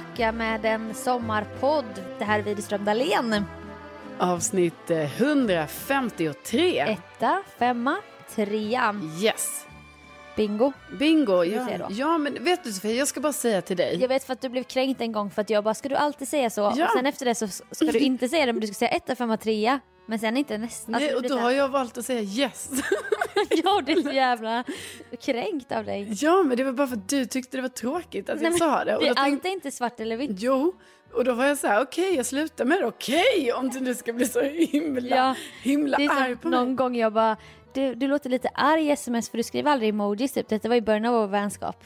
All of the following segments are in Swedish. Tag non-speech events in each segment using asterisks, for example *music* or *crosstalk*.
tillbaka med en sommarpodd. Det här är Widerström Dahlén. Avsnitt eh, 153. Etta, femma, trea. Yes. Bingo. Bingo. Ja. ja, men vet du Sofia, jag ska bara säga till dig. Jag vet för att du blev kränkt en gång för att jag bara, ska du alltid säga så? Ja. Och sen efter det så ska du inte säga det men du ska säga etta, femma, trea. Men sen inte nästan. Nej, Alltså, och då har jag valt att säga yes. här- *laughs* Ja, det är så *laughs* jävla kränkt av dig. ja, men det var bara för att du tyckte det var tråkigt att Nej, jag sa det. Och det är tänkte, alltid inte svart eller vitt. jo, och då var jag så här, okej, jag slutar med det. Okej, om du nu ska bli så himla, Ja, himla Det är arg som på någon mig. gång jag bara, du, du låter lite arg i sms för du skriver aldrig emojis typ. Detta var i början av vår vänskap.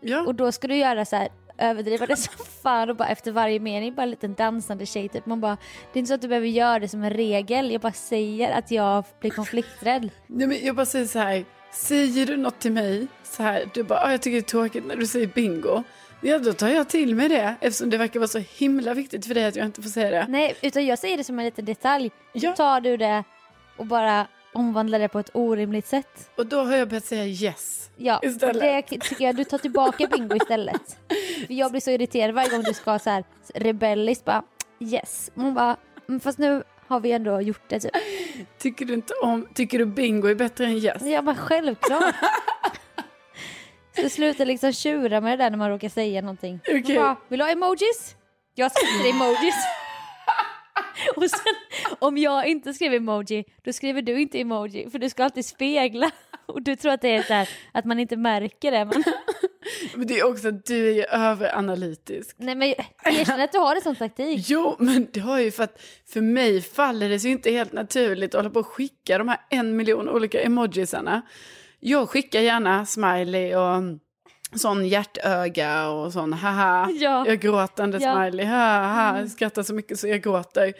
Ja. Och då ska du göra så här överdriva det *laughs* som fan och bara efter varje mening bara en liten dansande tjej typ. Man bara, det är inte så att du behöver göra det som en regel. Jag bara säger att jag blir konflikträdd. *laughs* Nej, men jag bara säger så här, säger du något till mig så här, du bara, ah, jag tycker det är tråkigt när du säger bingo. Ja, då tar jag till mig det eftersom det verkar vara så himla viktigt för dig att jag inte får säga det. Nej, utan jag säger det som en liten detalj. Ja. Så tar du det och bara omvandlar det på ett orimligt sätt. Och då har jag börjat säga yes. Ja, Istället. det tycker jag du tar tillbaka bingo istället. *laughs* För jag blir så irriterad varje gång du ska så här rebelliskt bara yes. Man bara, "Mm, fast nu har vi ändå gjort det typ. Tycker du inte om, tycker du bingo är bättre än yes? Ja men självklart. Så sluta liksom tjura med det där när man råkar säga någonting. Okej. bara, Vill du ha emojis? Jag skriver emojis. *laughs* Och sen om jag inte skriver emoji, då skriver du inte emoji. För du ska alltid spegla. *laughs* Och du tror att det är så här, att man inte märker det. Men, *laughs* Men det är också att du är ju överanalytisk. nej men erkänn att du har en sån taktik. Jo, men det har ju för att för mig faller det sig inte helt naturligt att hålla på och skicka de här en miljon olika emojisarna. Jag skickar gärna smiley och sån hjärtöga och sån haha, Ja. jag gråtande Ja. Mm. smiley, haha, jag skrattar så mycket så jag gråter.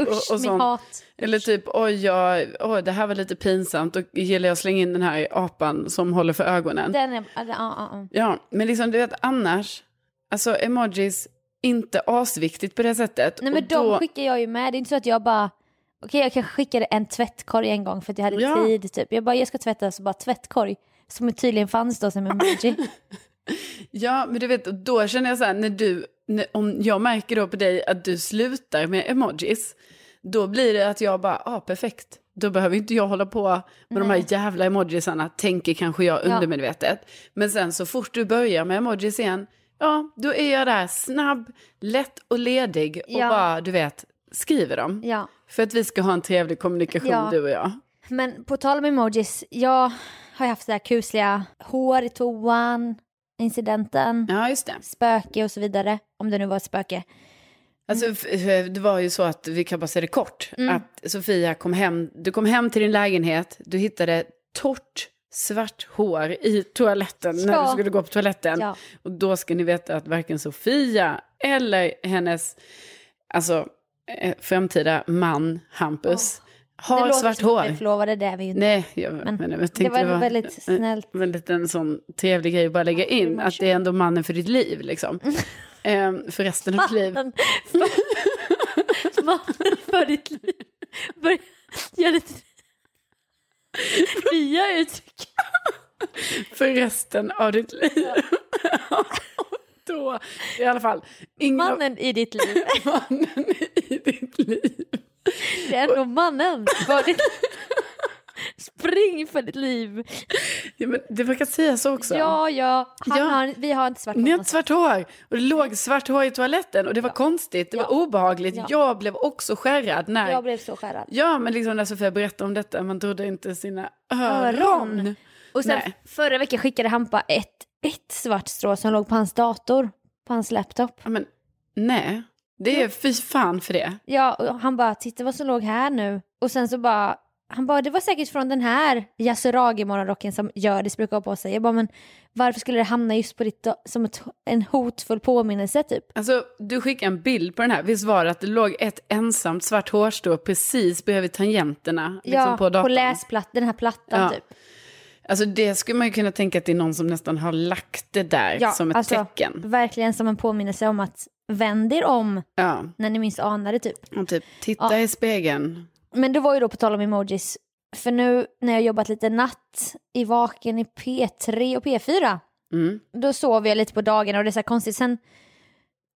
Usch, min sån. hat. Eller typ, oj, jag, oj, det här var lite pinsamt och gillar jag slänga in den här apan som håller för ögonen. Den är, ja, ja, ja. Ja, men liksom du vet annars, alltså emojis, inte asviktigt på det sättet. Nej men Och de då- skickar jag ju med. Det är inte så att jag bara Okej jag kanske skickade en tvättkorg en gång för att jag hade Ja. tid typ. Jag bara jag ska tvätta så bara tvättkorg. Som tydligen fanns då som emoji. *laughs* Ja, men du vet, då känner jag så här, när du, när, om jag märker då på dig att du slutar med emojis, då blir det att jag bara, ja ah, perfekt. Då behöver inte jag hålla på med de här jävla emojisarna, tänker kanske jag Ja. undermedvetet. Men sen så fort du börjar med emojis igen, ja, då är jag där snabb, lätt och ledig och Ja. bara, du vet, skriver dem. Ja. För att vi ska ha en trevlig kommunikation Ja. du och jag. Men på tal om emojis, jag har ju haft så här kusliga hår i toan, incidenten, Ja, spöke och så vidare. Om det nu var ett spöke. Alltså, f- f- det var ju så att, vi kan bara säga det kort, Mm. att Sofia kom hem, du kom hem till din lägenhet, du hittade torrt svart hår i toaletten när Ja. du skulle gå på toaletten. Ja. Och då ska ni veta att varken Sofia eller hennes alltså, eh, framtida man Hampus det har låter svart som hår. vi är förlovade, det är vi ju inte. Nej, jag, Men men, jag tänkte det var det var väldigt snällt. En, väldigt en sån trevlig grej att bara lägga in, att det är ändå mannen för ditt liv liksom. *laughs* Ehm, för resten av ditt liv. *laughs* Mannen för, ditt liv. Börja göra lite nya uttryck. för resten av ditt liv. *laughs* Då, i alla fall, ingen av- Mannen i ditt liv. mannen i ditt liv. Är ändå mannen ditt *laughs* Spring för ditt liv. Ja, men det brukar säga så också. Ja, ja. Han Ja. Har, vi har inte svart Ni har hår. inte svart hår. Och det låg svart hår i toaletten och det var konstigt, det var Ja. obehagligt. Ja. Jag blev också skärrad när... Jag blev så skärrad. Ja, men liksom när Sofia berättade om detta, man trodde inte sina öron. Öron. Och sen Nej. förra veckan skickade Hampa ett, ett svart strå som låg på hans dator. På hans laptop. Ja, men nej, det är fy fan för det. Ja, och han bara, titta vad som låg här nu. Och sen så bara, han bara, det var säkert från den här Yasuragi morgonrocken som Hjördis brukar ha på sig. Jag bara, men varför skulle det hamna just på ditt, som ett, en hotfull påminnelse typ? Alltså, du skickade en bild på den här. Visst var det att det låg ett ensamt svart hårstrå precis bredvid tangenterna liksom ja, på på, läsplattan, den här plattan Ja. typ. Alltså det skulle man ju kunna tänka att det är någon som nästan har lagt det där Ja, som ett alltså, tecken. Verkligen som en påminnelse om att vänd er om Ja, när ni minst anar det typ. och typ titta Ja. i spegeln. Men det var ju då på tal om emojis. För nu när jag jobbat lite natt i vaken i P3 och P4. Mm. Då sover jag lite på dagarna och det är så här konstigt. Sen,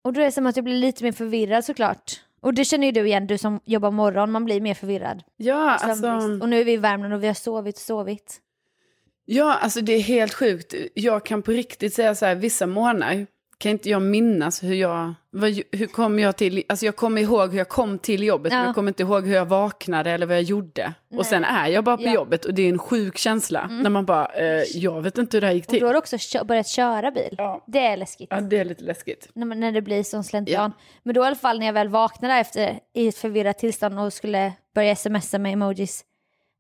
och då är det som att jag blir lite mer förvirrad såklart. Och det känner ju du igen, du som jobbar morgon, man blir mer förvirrad. Ja, alltså, Och nu är vi i Värmland och vi har sovit och sovit. Ja, alltså det är helt sjukt. Jag kan på riktigt säga så här, vissa månader kan inte jag minnas hur jag, vad, hur kom jag till, alltså jag kommer ihåg hur jag kom till jobbet, Ja. men jag kommer inte ihåg hur jag vaknade eller vad jag gjorde. Och sen är jag bara på Ja. jobbet och det är en sjuk känsla när man bara, eh, jag vet inte hur det här gick Och till. då har du också kö- börjat köra bil. Ja. Det är läskigt. Ja, det är lite läskigt. när, man, när det blir som slentrian. Men då i alla fall när jag väl vaknade efter i ett förvirrat tillstånd och skulle börja smsa med emojis.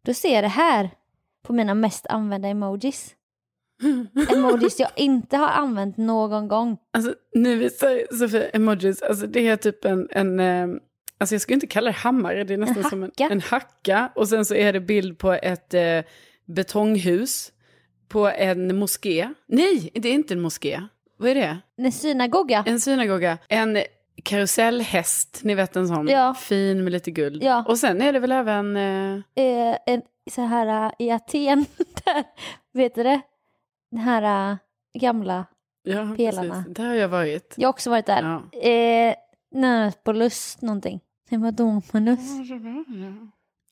Då ser jag det här på mina mest använda emojis. *laughs* Emojis jag inte har använt någon gång. Alltså, nu visar Sofia emojis, alltså det är typ en, en eh, alltså jag skulle inte kalla det hammare, det är nästan En som en, en hacka. Och sen så är det bild på ett eh, betonghus, på en moské. Nej, det är inte en moské. Vad är det? En synagoga. En synagoga. En karusellhäst, ni vet en sån, Ja. fin med lite guld. Ja. Och sen är det väl även, eh, Eh, en, så här eh, i Aten. *laughs* Där, vet du det? Den här eh, gamla. ja Pelarna. precis, där har jag varit. Jag har också varit där. Ja. Eh, Nöpolus någonting. Dominus.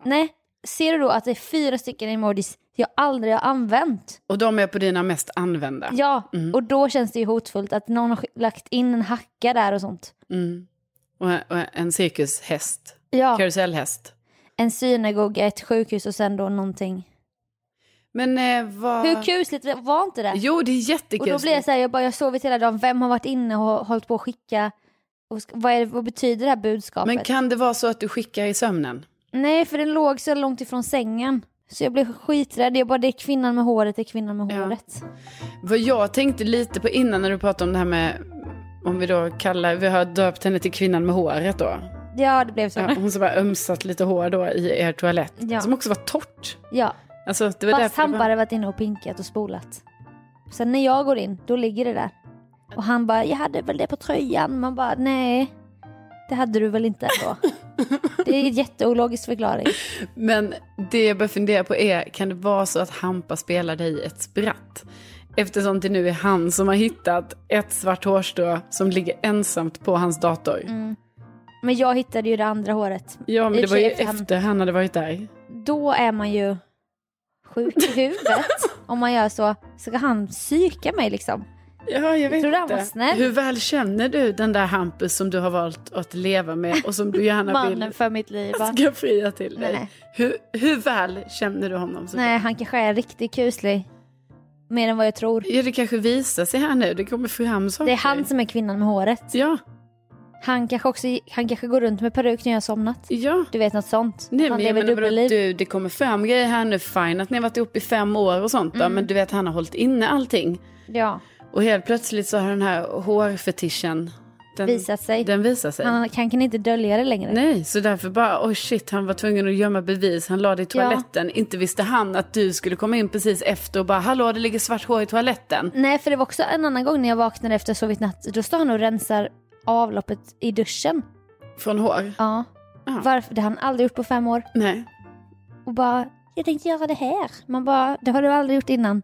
Nej, ser du då att det är fyra stycken emojis jag aldrig har använt? Och de är på dina mest använda. Ja, och då känns det ju hotfullt att någon har lagt in en hacka där och sånt. Mm. Och en cirkushäst, Ja, karusellhäst. En synagoga, ett sjukhus och sen då någonting. Men eh, vad... Hur kusligt var inte det? Jo, det är och jättekul. då blir jag så här, jag bara, jag har sovit hela dagen, vem har varit inne och hållit på att skicka? Och vad, är, vad betyder det här budskapet? Men kan det vara så att du skickar i sömnen? Nej, för den låg så långt ifrån sängen. Så jag blev skiträdd. Jag bara, det är kvinnan med håret, det är kvinnan med Ja. håret. Vad jag tänkte lite på innan när du pratade om det här med, om vi då kallar, vi har döpt henne till kvinnan med håret då. Ja, det blev så. Ja, hon som har ömsat lite hår då i er toalett. Ja. Som också var torrt. Ja, Alltså, det var fast var... hade varit inne och pinkat och spolat. Sen när jag går in, då ligger det där. Och han bara, jag hade väl det på tröjan. Man bara, nej. Det hade du väl inte ändå. *laughs* Det är en jätteologisk förklaring. Men det jag börjar fundera på är, kan det vara så att Hampa spelar dig ett spratt? Eftersom det nu är han som har hittat ett svart hårstrå som ligger ensamt på hans dator. Mm. Men jag hittade ju det andra håret. Ja, men I det var ju efter han- hade varit där. Då är man ju sjuk i huvudet *laughs* om man gör så. Ska han psyka mig liksom? Ja, jag vet var inte. Hur väl känner du den där Hampus som du har valt att leva med och som du gärna Mannen vill för mitt liv. va? ska fria till dig? Nej. Hur, hur väl känner du honom? Så Nej, han kanske är riktigt kuslig. Mer än vad jag tror. Ja, det kanske visar sig här nu. Det kommer fram saker. Det är han som är kvinnan med håret. Ja, Han kanske också han kanske går runt med peruk när jag har somnat. ja. Du vet något sånt. Nej, han men lever dubbelliv. du, det kommer fram grejer här nu. Fine att ni har varit ihop i fem år och sånt då, Mm. men du vet han har hållit inne allting. Ja, Och helt plötsligt så har den här hårfetischen den, visat sig. Den visar sig. Han kan, kan inte dölja det längre. Nej, så därför bara, oh shit, han var tvungen att gömma bevis. Han la det i Ja. toaletten. Inte visste han att du skulle komma in precis efter och bara, hallå, det ligger svart hår i toaletten. Nej, för det var också en annan gång när jag vaknade efter sovit natt. Då står han och rensar avloppet i duschen. Från hår? Ja. Ja. Varför? Det har han aldrig gjort på fem år. Nej. Och bara, jag tänkte göra det här. Man bara, det har du aldrig gjort innan.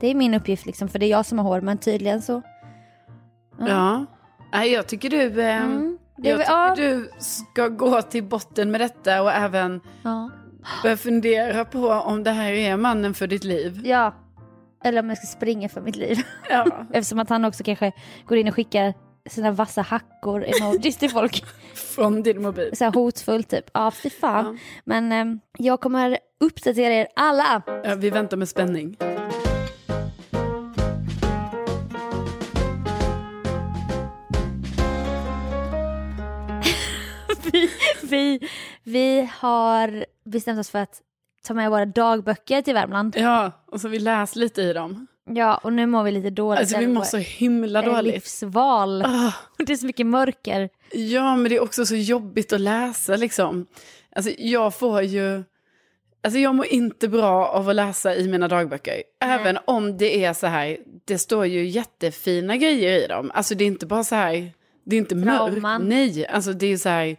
Det är min uppgift liksom, för det är jag som har hår, men tydligen så. Ja. Nej, jag tycker du, eh, Mm. Det jag tycker ja. du ska gå till botten med detta och även Ja. börja fundera på om det här är mannen för ditt liv. ja. Eller om jag ska springa för mitt liv. Ja. *laughs* Eftersom att han också kanske går in och skickar sina vassa hackor emojis till folk. *laughs* Från din mobil. Så här hotfullt typ. Ja, fy fan. Ja. Men ehm, jag kommer uppdatera er alla. Ja, vi väntar med spänning. *laughs* vi, vi, vi har bestämt oss för att ta med våra dagböcker till Värmland. Ja, och så vi läst lite i dem. Ja, och nu mår vi lite dåligt. Alltså vi mår så himla dåligt. livsval. Ah. *laughs* Det är så mycket mörker. Ja, men det är också så jobbigt att läsa liksom. Alltså jag får ju... Alltså jag mår inte bra av att läsa i mina dagböcker. Även om det är så här, det står ju jättefina grejer i dem. Alltså det är inte bara så här, det är inte mörkt. Nej, alltså det är så här,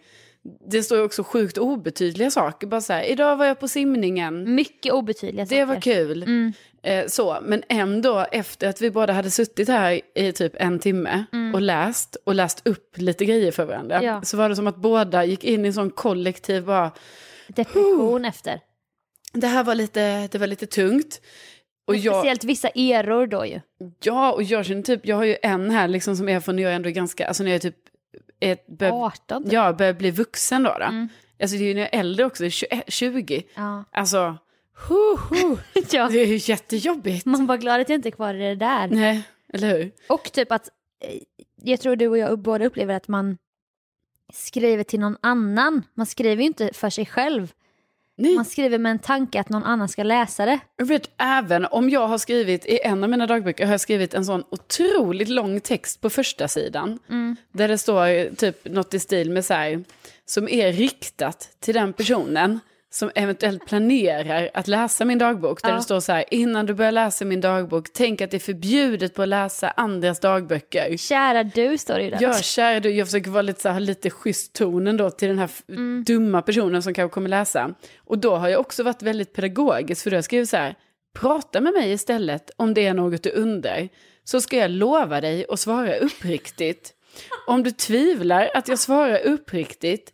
det står ju också sjukt obetydliga saker. Bara så här, idag var jag på simningen. Mycket obetydliga saker. Det var kul. Mm. Eh, så, men ändå efter att vi båda hade suttit här i typ en timme och läst och läst upp lite grejer för varandra. Mm. Ja. Så var det som att båda gick in i en sån kollektiv bara, Depression efter. det här var lite, det var lite tungt. Och jag, Speciellt vissa eror då ju. ja, och jag känner typ, jag har ju en här liksom som är från när jag ändå är ganska, alltså när jag är typ, ett, bör, 18 typ. ja, börjar bli vuxen då. då. Mm. Alltså det är ju när jag är äldre också, 20. 20. Ja. Alltså, hu, hu. *laughs* ja. det är ju jättejobbigt. Man var glad att jag inte är kvar i det där. Nej, eller hur? Och typ att, eh, jag tror du och jag båda upplever att man skriver till någon annan. Man skriver ju inte för sig själv. Nej. Man skriver med en tanke att någon annan ska läsa det. Jag vet, även om jag har skrivit, i en av mina dagböcker har jag skrivit en sån otroligt lång text på första sidan. Där det står typ något i stil med så här, som är riktat till den personen som eventuellt planerar att läsa min dagbok. Där Ja. det står så här, innan du börjar läsa min dagbok, tänk att det är förbjudet på att läsa andras dagböcker. Kära du står det ju där. Ja, kära du, jag försöker vara lite, så här, lite schysst tonen då till den här f- dumma personen som kanske kommer läsa. Och då har jag också varit väldigt pedagogisk, för då har jag skrivit så här, prata med mig istället om det är något du undrar, så ska jag lova dig att svara uppriktigt. Om du tvivlar att jag svarar uppriktigt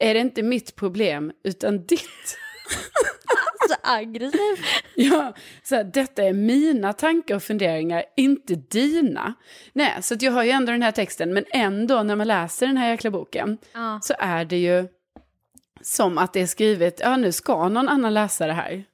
är det inte mitt problem, utan ditt. *laughs* Så aggressiv. Ja, så här, detta är mina tankar och funderingar, inte dina. Nej, så jag har ju ändå den här texten, men ändå när man läser den här jäkla boken Ja. så är det ju som att det är skrivet, ja nu ska någon annan läsa det här.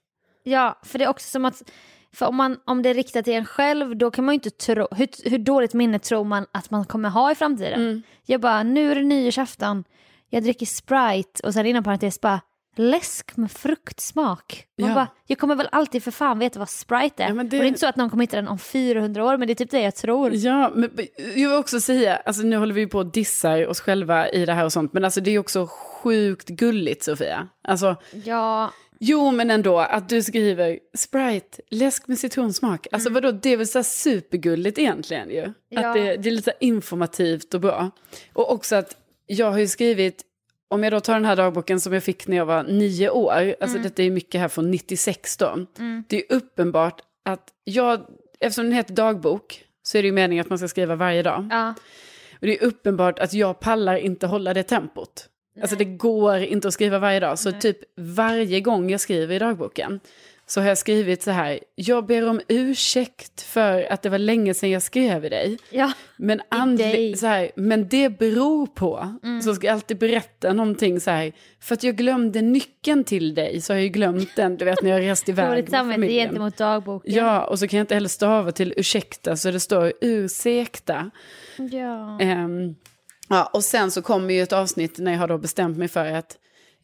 ja, för det är också som att för om, man, om det är riktat till en själv då kan man ju inte tro, hur, hur dåligt minne tror man att man kommer ha i framtiden? Mm. Jag bara, nu är det nyårsafton, jag dricker Sprite och sen inom parentes bara läsk med fruktsmak. Man Ja. bara, jag kommer väl alltid för fan veta vad Sprite är. Ja, det- Och det är inte så att någon kommer hitta den om 400 år men det är typ det jag tror. Ja, men jag vill också säga, alltså nu håller vi på och dissar oss själva i det här och sånt, men alltså det är också sjukt gulligt Sofia. Alltså, Ja, Jo, men ändå att du skriver Sprite, läsk med citronsmak. Alltså vadå, det är väl så supergulligt egentligen ju. Ja. Att det, det är lite informativt och bra. Och också att jag har ju skrivit, om jag då tar den här dagboken som jag fick när jag var nio år, alltså detta är mycket här från 96 då. Det är uppenbart att jag, eftersom den heter dagbok, så är det ju meningen att man ska skriva varje dag. ja, Och det är uppenbart att jag pallar inte hålla det tempot. Alltså det går inte att skriva varje dag. Så typ varje gång jag skriver i dagboken så har jag skrivit så här, jag ber om ursäkt för att det var länge sedan jag skrev i dig. Ja, Men, andli- så här, men det beror på, så ska jag alltid berätta någonting så här, för att jag glömde nyckeln till dig så har jag ju glömt den, du vet när jag rest iväg dåligt samvete gentemot dagboken. Ja, och så kan jag inte heller stava till ursäkta, så det står ursäkta. ja. Ehm, ja, och sen så kommer ju ett avsnitt när jag har då bestämt mig för att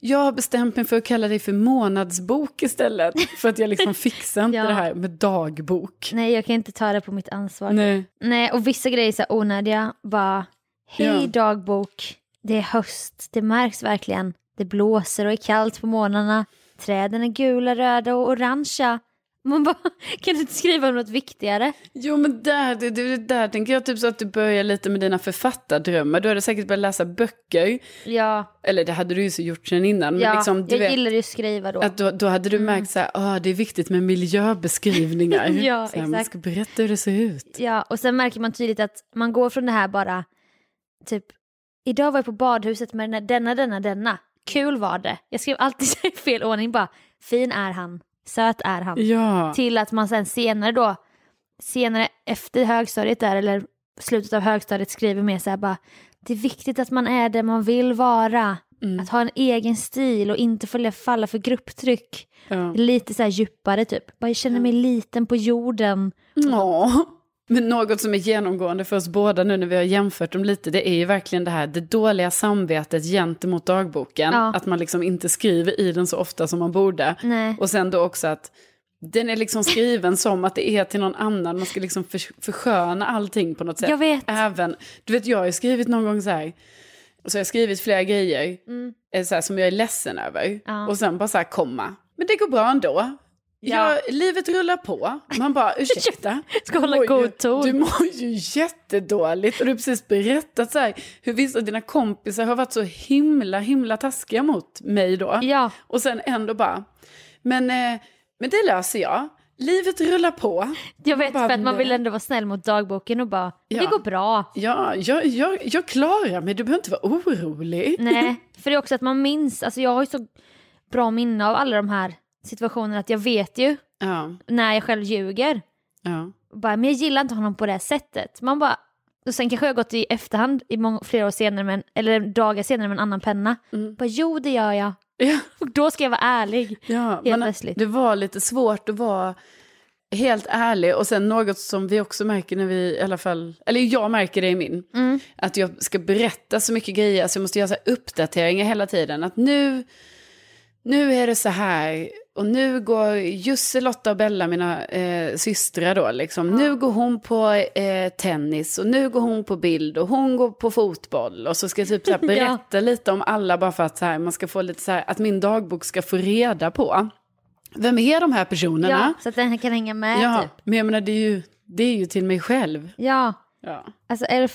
jag har bestämt mig för att kalla dig för månadsbok istället. *laughs* För att jag liksom fixar inte Ja. det här med dagbok. Nej, jag kan inte ta det på mitt ansvar. Nej. Nej, och vissa grejer är så onödiga. Bara, hej Ja. dagbok, det är höst, det märks verkligen. Det blåser och är kallt på morgnarna. Träden är gula, röda och orangea. Man bara, *laughs* kan du inte skriva om något viktigare? Jo men där, det, det, där tänker jag typ så att du börjar lite med dina författardrömmar. Du hade säkert börjat läsa böcker. Ja, Eller det hade du ju så gjort sedan innan. Men ja liksom, du jag vet, gillar ju att skriva då. att då, då hade du märkt så här, ah, det är viktigt med miljöbeskrivningar. *laughs* Ja, så här, Man ska berätta hur det ser ut. Ja, och sen märker man tydligt att man går från det här bara, typ, idag var jag på badhuset med denna, denna, denna. Kul var det. Jag skrev alltid *laughs* i fel ordning bara, fin är han, söt är han. Ja. Till att man sen senare då, senare efter högstadiet där, eller slutet av högstadiet skriver mer så här bara, det är viktigt att man är det man vill vara. Mm. Att ha en egen stil och inte följa, falla för grupptryck. ja. Lite så här djupare typ. Bara jag känner mig liten på jorden. Ja, men något som är genomgående för oss båda nu när vi har jämfört dem lite, det är ju verkligen det här, det dåliga samvetet gentemot dagboken. Ja. Att man liksom inte skriver i den så ofta som man borde. Nej. Och sen då också att den är liksom skriven som att det är till någon annan, man ska liksom för, försköna allting på något sätt. Jag vet. Även, du vet jag har ju skrivit någon gång så här, så har jag skrivit flera grejer eh, så här, som jag är ledsen över. Mm. Ja. Och sen bara så här komma, men det går bra ändå. Ja. livet rullar på. Man bara, *laughs* ursäkta. Ska hålla god ton. Du mår ju jättedåligt. Och du har precis berättat så här, hur vissa av dina kompisar har varit så himla, himla taskiga mot mig då. Ja. Och sen ändå bara, men, eh, men det löser jag. Livet rullar på. Jag vet bara, för att man vill ändå vara snäll mot dagboken och bara, Ja. det går bra. Ja, jag, jag, jag klarar mig, du behöver inte vara orolig. Nej, för det är också att man minns, alltså jag har ju så bra minne av alla de här situationerna att jag vet ju Ja, när jag själv ljuger. ja. Bara, men jag gillar inte honom på det här sättet. Man bara, och sen kanske jag har gått i efterhand i många, flera år senare, med en, eller dagar senare med en annan penna. Bara, jo det gör jag. ja. Och då ska jag vara ärlig. Ja, Helt plötsligt. det var lite svårt att vara helt ärlig. Och sen något som vi också märker när vi, i alla fall, eller jag märker det i min, Mm. att jag ska berätta så mycket grejer, så jag måste göra så uppdateringar hela tiden. Att nu, nu är det så här, och nu går Jusse, Lotta och Bella, mina eh, systrar då, liksom, nu går hon på eh, tennis och nu går hon på bild och hon går på fotboll. Och så ska jag typ så här *laughs* Ja. berätta lite om alla bara för att så här, man ska få lite så här, att min dagbok ska få reda på. Vem är de här personerna? Ja, så att den kan hänga med Ja, typ. men jag menar det är, ju, det är ju till mig själv. Ja, Ja. alltså 11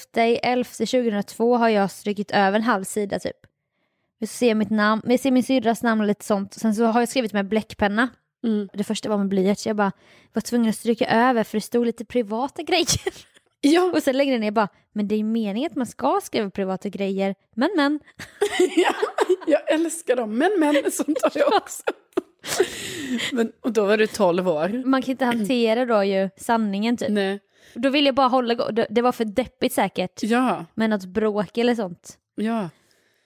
11 2002 har jag strykit över en halv sida typ. Vi ser mitt namn, vi ser min syrras namn och lite sånt. Sen så har jag skrivit med bläckpenna. Mm. Det första var med blyerts. Jag bara var tvungen att stryka över för det stod lite privata *laughs* grejer. Ja, Och sen längre ner bara, men det är ju meningen att man ska skriva privata grejer. Men men. *laughs* ja, jag älskar dem. Men men, sånt har jag *laughs* också. Men, och då var du 12 år. Man kan inte hantera då ju sanningen typ. Nej. Då vill jag bara hålla, det- var för deppigt säkert. Ja, Med något bråk eller sånt. ja.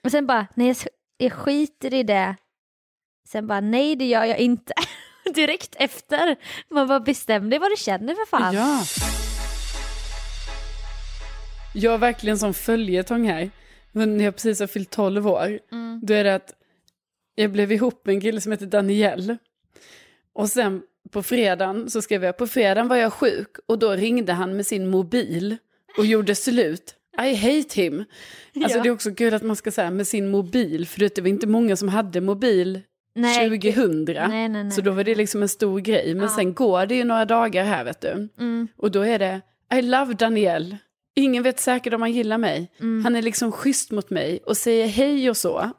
Och sen bara, nej jag, skiter i det. Sen bara, nej det gör jag inte. *laughs* Direkt efter. Man bara bestäm dig vad du känner för fan. Ja. Jag har verkligen som följetong här. Men när jag precis har fyllt 12 år. Mm. Då är det att jag blev ihop med en kille som heter Daniel. Och sen på fredagen så skrev jag, på fredagen var jag sjuk. Och då ringde han med sin mobil och gjorde slut. I hate him. Alltså Ja. det är också kul att man ska säga med sin mobil. För det var inte många som hade mobil Nej. 2000. Nej, nej. Så då var det liksom en stor grej. Men Ja. sen går det ju några dagar här vet du. Mm. Och då är det, I love Daniel. Ingen vet säkert om han gillar mig. Mm. Han är liksom schysst mot mig och säger hej och så.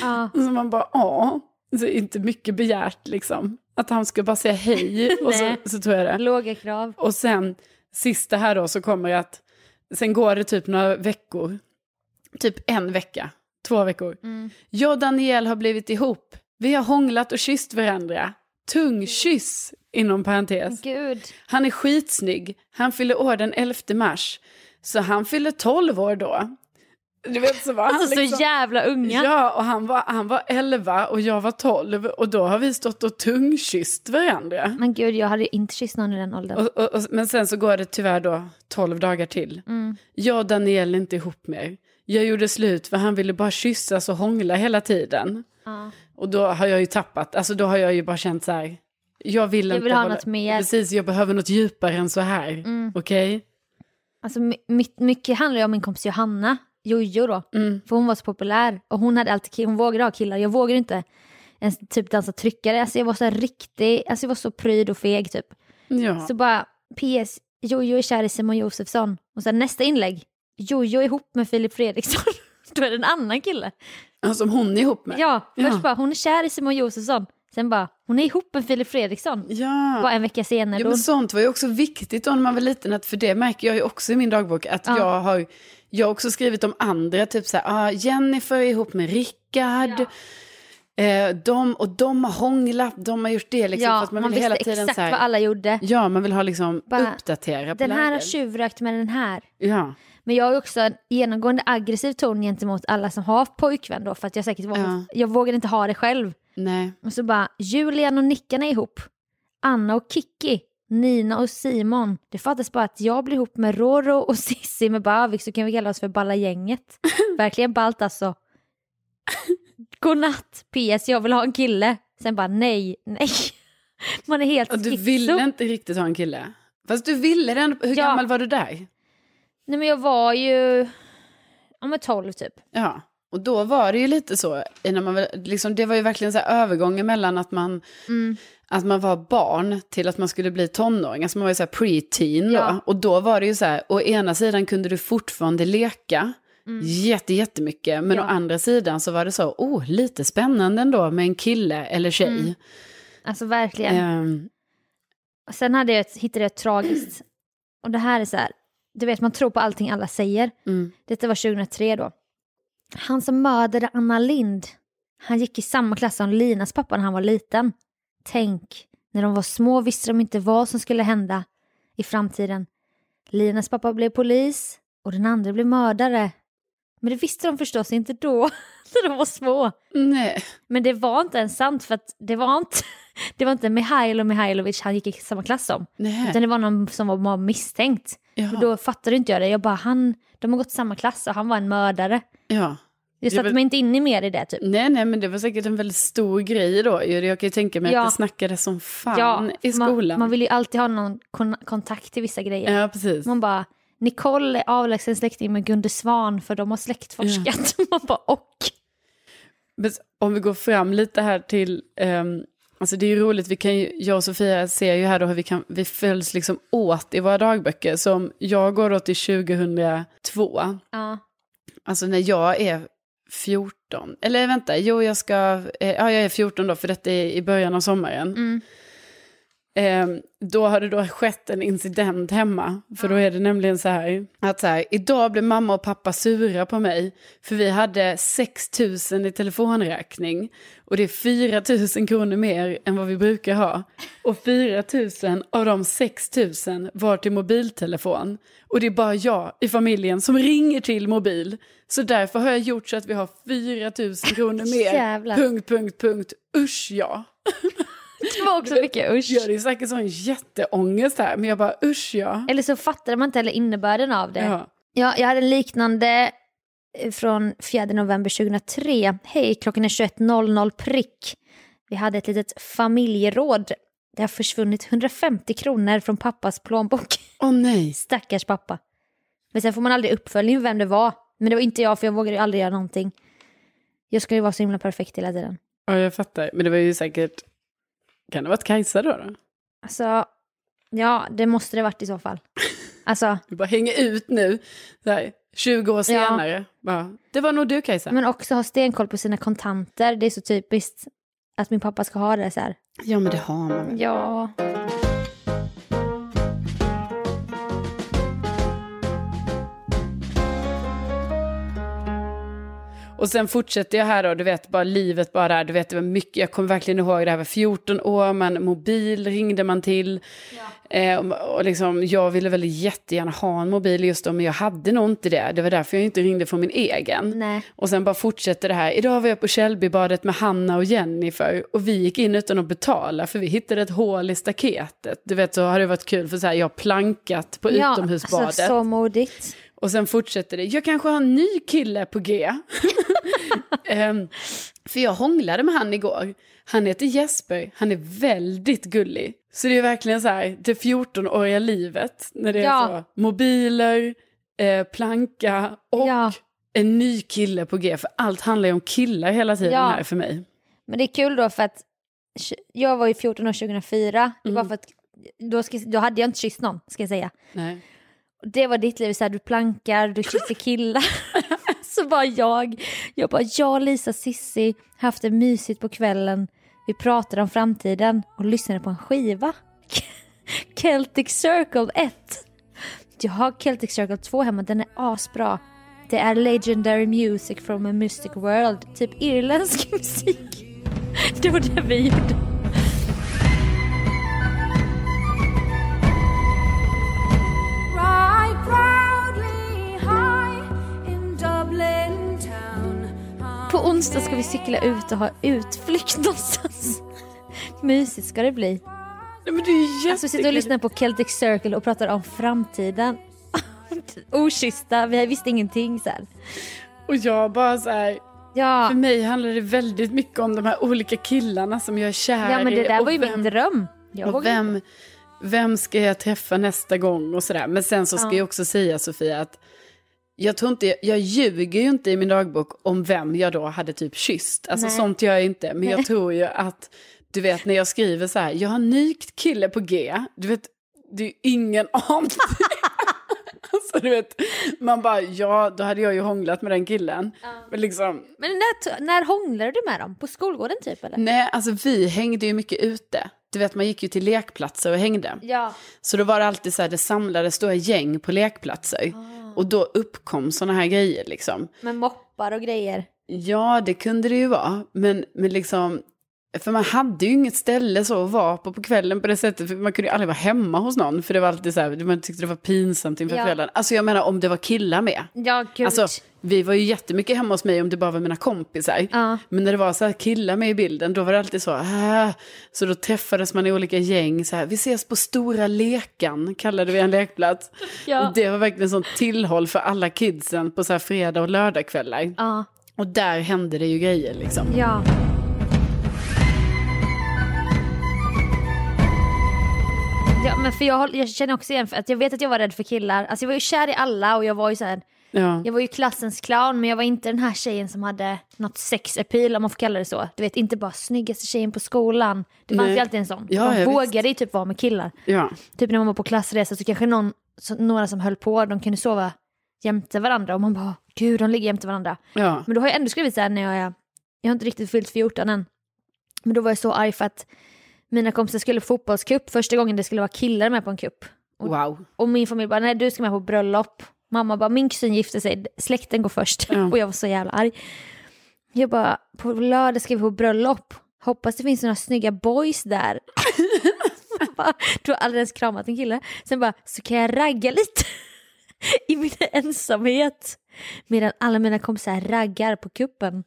Ja. *laughs* Så man bara, ja. Så inte mycket begärt liksom. Att han ska bara säga hej och så, *laughs* så tror jag det. Låga krav. Och sen sista här då så kommer att, sen går det typ några veckor. Typ en vecka, två veckor. Mm. Jag och Daniel har blivit ihop. Vi har hånglat och kysst varandra. tung kyss, inom parentes. Gud. Han är skitsnygg. Han fyller år den 11 mars. Så han fyller 12 år då. Du vet så var han Alltså liksom... så jävla unga. Ja, och han var, han var 11 och jag var 12 och då har vi stått och tungkysst varandra. Men gud, jag hade inte kysst någon i den åldern. Och, och, och, men sen så går det tyvärr då 12 dagar till. Mm. Jag och Daniel är inte ihop mer. Jag gjorde slut för han ville bara kyssas och hångla hela tiden. Ja. Och då har jag ju tappat, alltså då har jag ju bara känt så här. Jag vill Jag inte vill ha hålla- något mer. Precis, jag behöver något djupare än så här. Mm. Okej? Alltså, my- my- mycket handlar ju om min kompis Johanna, Jojo då. Mm. För hon var så populär och hon hade alltid hon vågade ha killar. Jag vågade inte ens typ dansa tryckare. Alltså jag var så riktig, alltså jag var så pryd och feg typ. Ja. Så bara, PS, Jojo är kär i Simon Josefsson. Och sen nästa inlägg, Jojo är ihop med Filip Fredriksson. *laughs* Då är det en annan kille. Som hon är ihop med. Ja, först Ja. bara, hon är kär i Simon Josefsson. Sen bara, hon är ihop med Filip Fredriksson. Ja. Bara en vecka senare. Ja, då, men sånt var ju också viktigt då när man var liten, att för det märker jag ju också i min dagbok, att Ja. jag har jag har också skrivit om andra, typ så här, ah, Jennifer är ihop med Rickard, eh, de, och de har hånglat, de har gjort det liksom, ja, man man, vill hela tiden exakt så här, vad alla gjorde. ja, man vill ha liksom Bara, uppdatera Den här har tjuvrökt med den här. Ja, Men jag har också en genomgående aggressiv ton gentemot alla som har pojkvän då, för att jag säkert Ja. jag vågade inte ha det själv. Nej, Och så bara, Julian och Nickan är ihop. Anna och Kiki. Nina och Simon. Det fattas bara att jag blir ihop med Roro och *laughs* Sissi med Bavik så kan vi kalla oss för Balla gänget. *laughs* Verkligen ballt alltså. Godnatt, PS, jag vill ha en kille. Sen bara nej, nej. *laughs* Man är helt och du schizo. ville inte riktigt ha en kille. Fast du ville det hur Ja. gammal var du där? Nej men jag var ju, ja men 12 typ. Ja, och då var det ju lite så, när man, liksom, det var ju verkligen så här övergången mellan att man, Mm. att man var barn till att man skulle bli tonåring, alltså man var ju så här pre-teen då. Ja. Och då var det ju så här, å ena sidan kunde du fortfarande leka, jätte, jättemycket, men Mm. Ja. å andra sidan så var det så, oh, lite spännande ändå med en kille eller tjej. Mm. Alltså verkligen. Ehm, Sen hade jag ett, hittade jag ett tragiskt, och det här är så här, du vet man tror på allting alla säger. mm. Detta var 2003 då. Han som mördade Anna Lind, han gick i samma klass som Linas pappa när han var liten. Tänk, när de var små visste de inte vad som skulle hända i framtiden. Linas pappa blev polis och den andra blev mördare. Men det visste de förstås inte då, *laughs* när de var små. Nej, Men det var inte ens sant för att det var inte, *laughs* det var inte Mihailo Mihailovic han gick i samma klass som. nej. Utan det var någon som var misstänkt. Jaha. Och då fattade inte jag det. Jag bara, han, de har gått samma klass och han var en mördare. ja. Ja, satte men- mig inte in i mer i det typ. Nej, nej, men det var säkert en väldigt stor grej då. Jag kan ju tänka mig Ja. att det snackades som fan i skolan. Man, man vill ju alltid ha någon kon kontakt till vissa grejer. Ja, precis. Man bara, Nicole är avlägsen släkting med Gunde Svan för de har släktforskat. *laughs* Man bara, och? Om vi går fram lite här till, ehm, alltså det är ju roligt, vi kan ju, jag och Sofia ser ju här då hur vi, kan, vi följs liksom åt i våra dagböcker. Som jag går då till 2002, Ja. alltså när jag är 14, eller vänta, jo jag ska, eh, ja jag är 14 då för detta är i början av sommaren. Mm. Ehm, då har det då skett en incident hemma. För då är det nämligen så här, att så här, idag blev mamma och pappa sura på mig. För vi hade 6 000 i telefonräkning. Och det är 4 000 kronor mer än vad vi brukar ha. Och 4 000 av de 6 000 var till mobiltelefon. Och det är bara jag i familjen som ringer till mobil. Så därför har jag gjort så att vi har 4 000 kronor mer. Jävlar. Punkt, punkt, punkt. Usch ja. *laughs* Det var också mycket usch. Ja, det är säkert sån jätteångest här, men jag bara usch ja. Eller så fattade man inte heller innebörden av det. Ja. Ja, jag hade en liknande eh, från 4 november 2003. Hej, klockan är 21.00 prick. Vi hade ett litet familjeråd. Det har försvunnit 150 kronor från pappas plånbok. Åh nej. *laughs* Stackars pappa. Men sen får man aldrig uppföljning vem det var. Men det var inte jag för jag vågade ju aldrig göra någonting. Jag ska ju vara så himla perfekt hela tiden. Ja, jag fattar. Men det var ju säkert, kan det ha varit Kajsa då? då? Alltså, ja det måste det varit i så fall. *laughs* Alltså, Du bara hänger ut nu, så här, 20 år senare. Bara, det var nog du Kajsa. men också ha stenkoll på sina kontanter. Det är så typiskt att min pappa ska ha det så här. Ja, men det har man väl. Ja. Och sen fortsätter jag här då, du vet, bara livet bara där, du vet, det var mycket, jag kommer verkligen ihåg det här var 14 år, men mobil ringde man till. Eh, och, och liksom, jag ville väl jättegärna ha en mobil just då, men jag hade nog inte det. Det var därför jag inte ringde från min egen. Nej. Och sen bara fortsätter det här. Idag var jag på Källbybadet med Hanna och Jennifer och vi gick in utan att betala för vi hittade ett hål i staketet. Du vet så har det varit kul för så här, jag har plankat på Ja, utomhusbadet. alltså, så modigt. Och sen fortsätter det. Jag kanske har en ny kille på G. *laughs* Ehm, för jag hånglade med han igår. Han heter Jesper. Han är väldigt gullig. Så det är verkligen så här, det 14-åriga livet. När det är Ja. så, mobiler, eh, planka och Ja. en ny kille på G. För allt handlar ju om killar hela tiden Ja. här för mig. Men det är kul då för att jag var ju 14 år 2004. Det Mm. var för att då, ska, då hade jag inte kysst någon, ska jag säga. Nej. Det var ditt liv, så här, du plankar, du kysser killar. *laughs* så var jag, jag bara, jag, Lisa, Sissi, haft det mysigt på kvällen. Vi pratade om framtiden och lyssnade på en skiva. *laughs* Celtic Circle 1. Jag har Celtic Circle 2 hemma, den är asbra. Det är legendary music from a mystic world, typ irländsk *laughs* musik. Det var det vi gjorde. Onsdag ska vi cykla ut och ha utflykt *laughs* någonstans. Mysigt ska det bli. Nej, men det är Alltså vi sitter och jättekul. lyssnar på Celtic Circle och pratar om framtiden. *laughs* Okyssta, vi visste ingenting så här. Och jag bara så här, Ja, för mig handlar det väldigt mycket om de här olika killarna som jag är kär ja men det i där var ju vem- min dröm. Jag Och vem, vem ska jag träffa nästa gång och sådär. Men sen så ska Ja. jag också säga Sofia att jag tror inte, jag ljuger ju inte i min dagbok om vem jag då hade typ kysst. Alltså Nej. sånt gör jag inte. Men jag tror ju att, du vet när jag skriver så här, jag har en ny kille på G. Du vet, det är ju ingen *laughs* aning. alltså du vet, man bara, ja då hade jag ju hånglat med den killen. Men liksom, Men när, när hånglade du med dem? På skolgården typ eller? nej alltså vi hängde ju mycket ute. Du vet man gick ju till lekplatser och hängde. Ja. Så då var det alltid så här, det samlades stora gäng på lekplatser. Och då uppkom sådana här grejer liksom. Med moppar och grejer. Ja, det kunde det ju vara. Men, men liksom, för man hade ju inget ställe så att vara på på kvällen på det sättet. För man kunde ju aldrig vara hemma hos någon. För det var alltid så här, man tyckte det var pinsamt inför Ja. föräldrarna. Alltså jag menar om det var killar med. Ja gud. Alltså, vi var ju jättemycket hemma hos mig om det bara var mina kompisar. Ja. Men när det var så här killar med i bilden, då var det alltid så. Äh, så då träffades man i olika gäng. Så här, vi ses på Stora Lekan, kallade vi en lekplats. *laughs* Ja. Och det var verkligen sånt tillhåll för alla kidsen på så här fredag och lördagskvällar. Ja. Och där hände det ju grejer liksom. Ja. Ja men för jag, jag känner också igen för att jag vet att jag var rädd för killar. Alltså jag var ju kär i alla och jag var ju så här, Ja. jag var ju klassens clown men jag var inte den här tjejen som hade något sex-appeal om man får kalla det så. Du vet inte bara snyggaste tjejen på skolan. Det fanns Nej. ju alltid en sån. Ja, man vågade ju typ vara med killar. ja. Typ när man var på klassresa så kanske någon, så, några som höll på, de kunde sova jämte varandra och man bara gud de ligger jämte varandra. ja. Men då har jag ändå skrivit så här när jag är, jag har inte riktigt fyllt 14 än. Men då var jag så arg för att mina kompisar skulle på fotbollscup första gången det skulle vara killar med på en cup. Wow. Och min familj bara, nej du ska med på bröllop. Mamma bara, min kusin gifte sig, släkten går först. Ja. *laughs* Och jag var så jävla arg. Jag bara, på lördag ska vi på bröllop. Hoppas det finns några snygga boys där. *laughs* Bara, du har aldrig ens kramat en kille. Sen bara, så kan jag ragga lite. *laughs* I min ensamhet. Medan alla mina kompisar raggar på kuppen.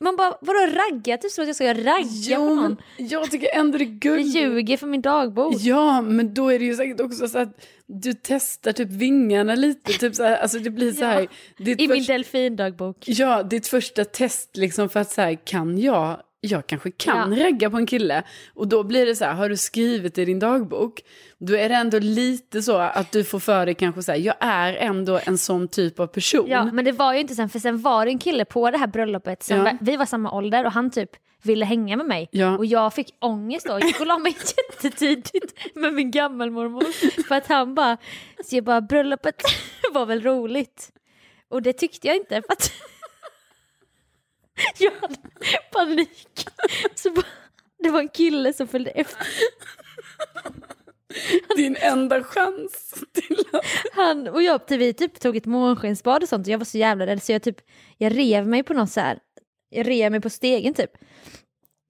Man bara, vadå ragga? Typ som att jag ska ragga på Ja, någon. jag tycker ändå det är Jag gulligt. ljuger för min dagbok. Ja, men då är det ju säkert också så att du testar typ vingarna lite. Typ så här, alltså det blir så här. ditt I min först- delfindagbok. Ja, ditt första test liksom för att så här, kan jag, jag kanske kan Ja. ragga på en kille. Och då blir det så här, har du skrivit i din dagbok, då är det ändå lite så att du får för dig kanske så här, jag är ändå en sån typ av person. Ja, men det var ju inte sen, för sen var det en kille på det här bröllopet, som Ja. var, vi var samma ålder och han typ ville hänga med mig. Ja. Och jag fick ångest då, jag gick och la mig *laughs* jättetidigt med min gammelmormor. För att han bara, så jag bara, bröllopet *laughs* var väl roligt. Och det tyckte jag inte för att *laughs* jag hade panik. Så bara, det var en kille som följde efter. Din enda chans till att... Han och jag, vi typ tog ett månskensbad och sånt och jag var så jävla rädd så jag typ, jag rev mig på något så här, jag rev mig på stegen typ.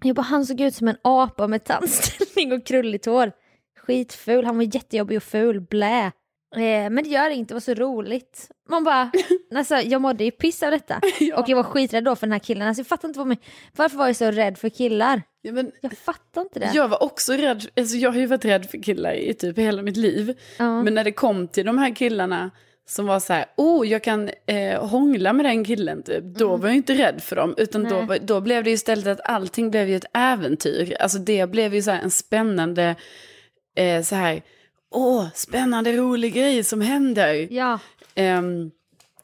Jag bara, han såg ut som en apa med tandställning och krulligt hår. Skitful, han var jättejobbig och ful, blä. Eh, men det gör inget, det var så roligt. Man bara, *laughs* alltså jag mådde ju piss av detta. *laughs* Och jag var skiträdd då för den här killen, alltså jag fattar inte vad mig, varför var jag så rädd för killar? Ja, men Jag fattar inte det. jag var också rädd, alltså jag har ju varit rädd för killar i typ hela mitt liv. Ja. Men när det kom till de här killarna som var så här, oh jag kan eh, hångla med den killen typ. Då var jag inte rädd för dem. Utan då, Mm. Nej. då blev det istället att allting blev ju ett äventyr. Alltså det blev ju så här en spännande, eh, så här, åh spännande rolig grej som händer. Ja, Ehm,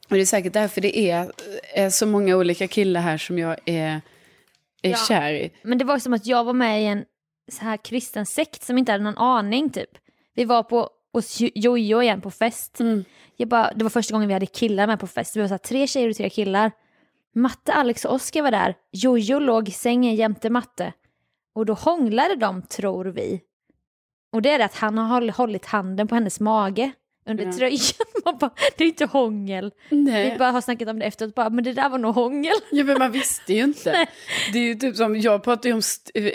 och det är säkert därför det är, är så många olika killar här som jag är, är Ja. kär i. men det var som att jag var med i en så här kristen sekt som inte hade någon aning typ. Vi var på hos Jo- Jojo igen på fest. Mm. Jag bara, det var första gången vi hade killar med på fest. Vi var så här, tre tjejer och tre killar. Matte, Alex och Oskar var där. Jojo låg i sängen jämte Matte. Och då hånglade de, tror vi. Och det är det att han har håll- hållit handen på hennes mage under Ja. tröjan. *laughs* Man bara, det är inte hångel. Nej. Vi bara har snackat om det efteråt, bara, men det där var nog hångel. Ja men man visste ju inte. *laughs* Det är ju typ som, jag pratar ju om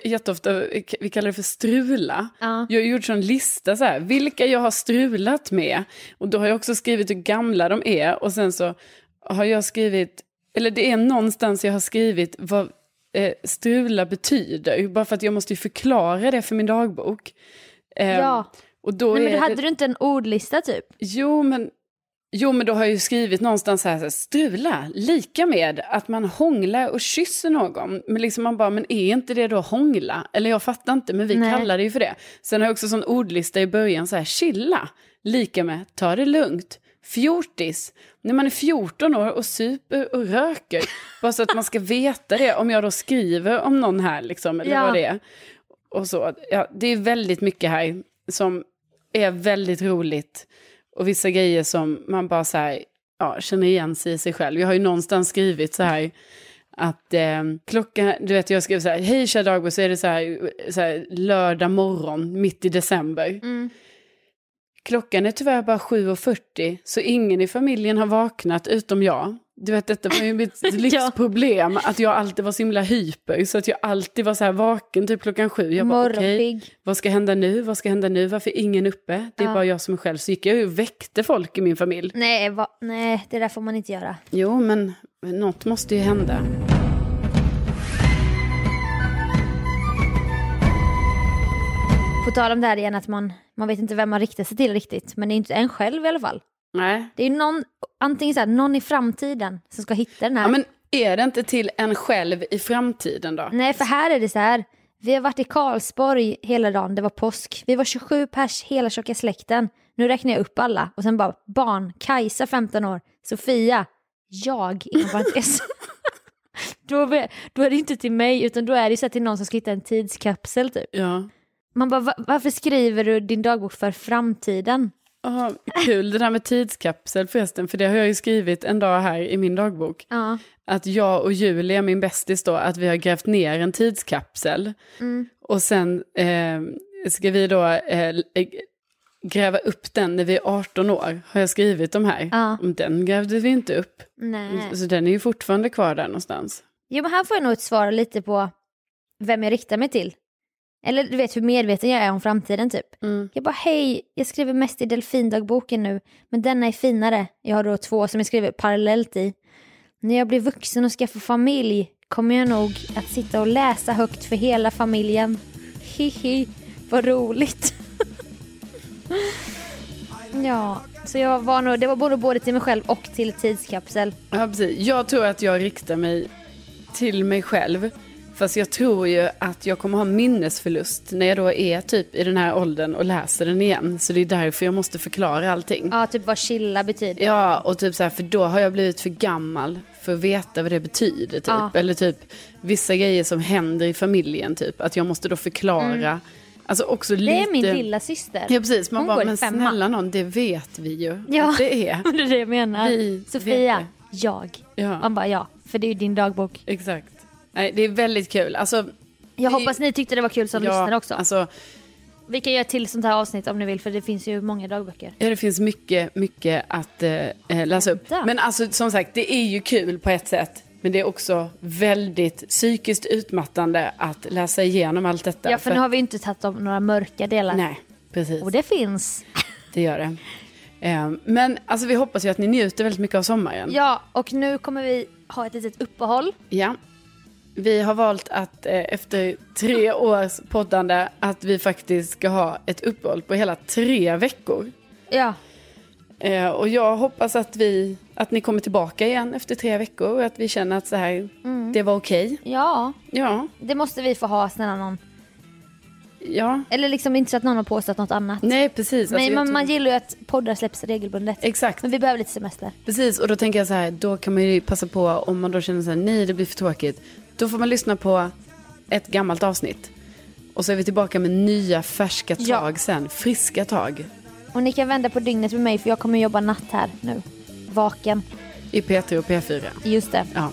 jätteofta, vi kallar det för strula. Ja. Jag har gjort sån lista så här, vilka jag har strulat med. Och då har jag också skrivit hur gamla de är. Och sen så har jag skrivit, eller det är någonstans jag har skrivit vad eh, strula betyder. Bara för att jag måste ju förklara det för min dagbok. Eh, Ja. Och då Nej, men då hade det, du inte en ordlista typ? Jo men, jo, men då har jag ju skrivit någonstans så här, så här, strula, lika med att man hånglar och kysser någon. Men liksom man bara, men är inte det då hångla? Eller jag fattar inte, men vi Nej. kallar det ju för det. Sen har jag också sån ordlista i början, så här, chilla, lika med ta det lugnt. Fjortis, när man är 14 år och super och röker. Bara så att man ska veta det, om jag då skriver om någon här, liksom, eller Ja. vad det är. Och så, ja, det är väldigt mycket här som är väldigt roligt. Och vissa grejer som man bara så här, ja, känner igen sig i sig själv. Jag har ju någonstans skrivit så här att eh, klockan, du vet jag skrev så här, hej kära dagbok, så är det så här, så här lördag morgon mitt i december. Klockan är tyvärr bara 7.40 så ingen i familjen har vaknat utom jag. Du vet detta var ju mitt *laughs* livsproblem, att jag alltid var så himla hyper. Så att jag alltid var så här vaken typ klockan sju. Jag bara okej, Morgonpigg. vad ska hända nu? Vad ska hända nu? Varför är ingen uppe? Det är Ja. bara jag som är själv. Så gick jag ju och väckte folk i min familj. Nej, va? Nej, det där får man inte göra. Jo, men men något måste ju hända. På tal om det här igen att man, man vet inte vem man riktar sig till riktigt. Men det är inte en själv i alla fall. Nej. Det är någon, antingen så här, någon i framtiden som ska hitta den här. Ja, men är det inte till en själv i framtiden då? Nej, för här är det så här. Vi har varit i Karlsborg hela dagen, det var påsk. Vi var 27 pers, hela tjocka släkten. Nu räknar jag upp alla. Och sen bara barn, Kajsa 15 år, Sofia, jag inom parentes. *laughs* då, är- då är det inte till mig utan då är det så till någon som ska hitta en tidskapsel typ. Ja. Man bara, "Va- varför skriver du din dagbok för framtiden? Ja, kul det där med tidskapsel förresten, för det har jag ju skrivit en dag här i min dagbok. Ja. Att jag och Julia, min bästis då, att vi har grävt ner en tidskapsel. Mm. Och sen eh, ska vi då eh, gräva upp den när vi är 18 år, har jag skrivit de här. Ja. Den grävde vi inte upp. Nej. Så den är ju fortfarande kvar där någonstans. Jo men här får jag nog ett svar lite på vem jag riktar mig till. Eller du vet hur medveten jag är om framtiden typ. Mm. Jag bara hej, jag skriver mest i delfindagboken nu, men denna är finare. Jag har då två som jag skriver parallellt i. När jag blir vuxen och skaffar familj kommer jag nog att sitta och läsa högt för hela familjen. *laughs* Hihi, vad roligt. *laughs* ja, så jag var nog, det var både, både till mig själv och till tidskapsel. Ja, precis. Jag tror att jag riktar mig till mig själv. Fast jag tror ju att jag kommer ha minnesförlust när jag då är typ i den här åldern och läser den igen. Så det är därför jag måste förklara allting. Ja, typ vad chilla betyder. Ja, och typ så här, för då har jag blivit för gammal för att veta vad det betyder. Typ. Ja. Eller typ vissa grejer som händer i familjen, typ. Att jag måste då förklara. Alltså också Mm. Det lite... är min lilla syster. Ja, precis. Man Hon bara, men femman." snälla någon, det vet vi ju Ja. det är. *laughs* det är det jag menar. Vi Sofia, jag. Ja. Man bara ja, för det är ju din dagbok. Exakt. Nej, det är väldigt kul. Alltså, Jag Det- hoppas ni tyckte det var kul som lyssnade också. Alltså, Vi kan göra till sånt här avsnitt om ni vill för det finns ju många dagböcker. Ja, det finns mycket, mycket att eh, eh, läsa upp. Men alltså som sagt, det är ju kul på ett sätt. Men det är också väldigt psykiskt utmattande att läsa igenom allt detta. Ja för nu har vi inte tagit om några mörka delar. Nej, precis. Och det finns. *laughs* Det gör det. Eh, men alltså vi hoppas ju att ni njuter väldigt mycket av sommaren. Ja och nu kommer vi ha ett litet uppehåll. Ja. Vi har valt att eh, efter tre års poddande att vi faktiskt ska ha ett uppehåll på hela tre veckor. Ja. Eh, och jag hoppas att, vi, att ni kommer tillbaka igen efter tre veckor och att vi känner att så här, det var okej. Ja, Ja, det måste vi få ha snälla någon. ja. Eller liksom inte så att någon har påstått något annat. Nej, precis. Alltså, Men jag man, tror- man gillar ju att poddar släpps regelbundet. Exakt. Men vi behöver lite semester. Precis, och då tänker jag så här, då kan man ju passa på om man då känner så här, nej det blir för tråkigt. Då får man lyssna på ett gammalt avsnitt. Och så är vi tillbaka med nya färska tag Ja. sen, friska tag. Och ni kan vända på dygnet med mig för jag kommer jobba natt här nu. Vaken. I P3 och P4. Just det. Ja.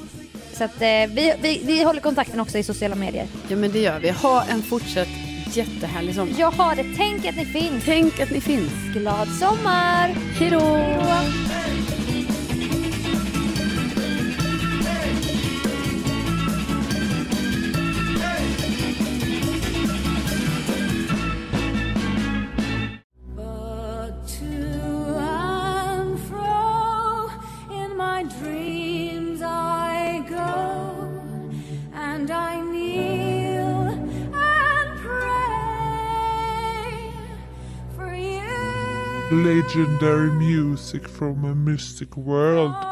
Så att eh, vi, vi, vi håller kontakten också i sociala medier. ja, men det gör vi. Ha en fortsatt jättehärlig sommar. Jag har det. Tänk att ni finns. Tänk att ni finns. Glad sommar! Hej då! Legendary music from a mystic world.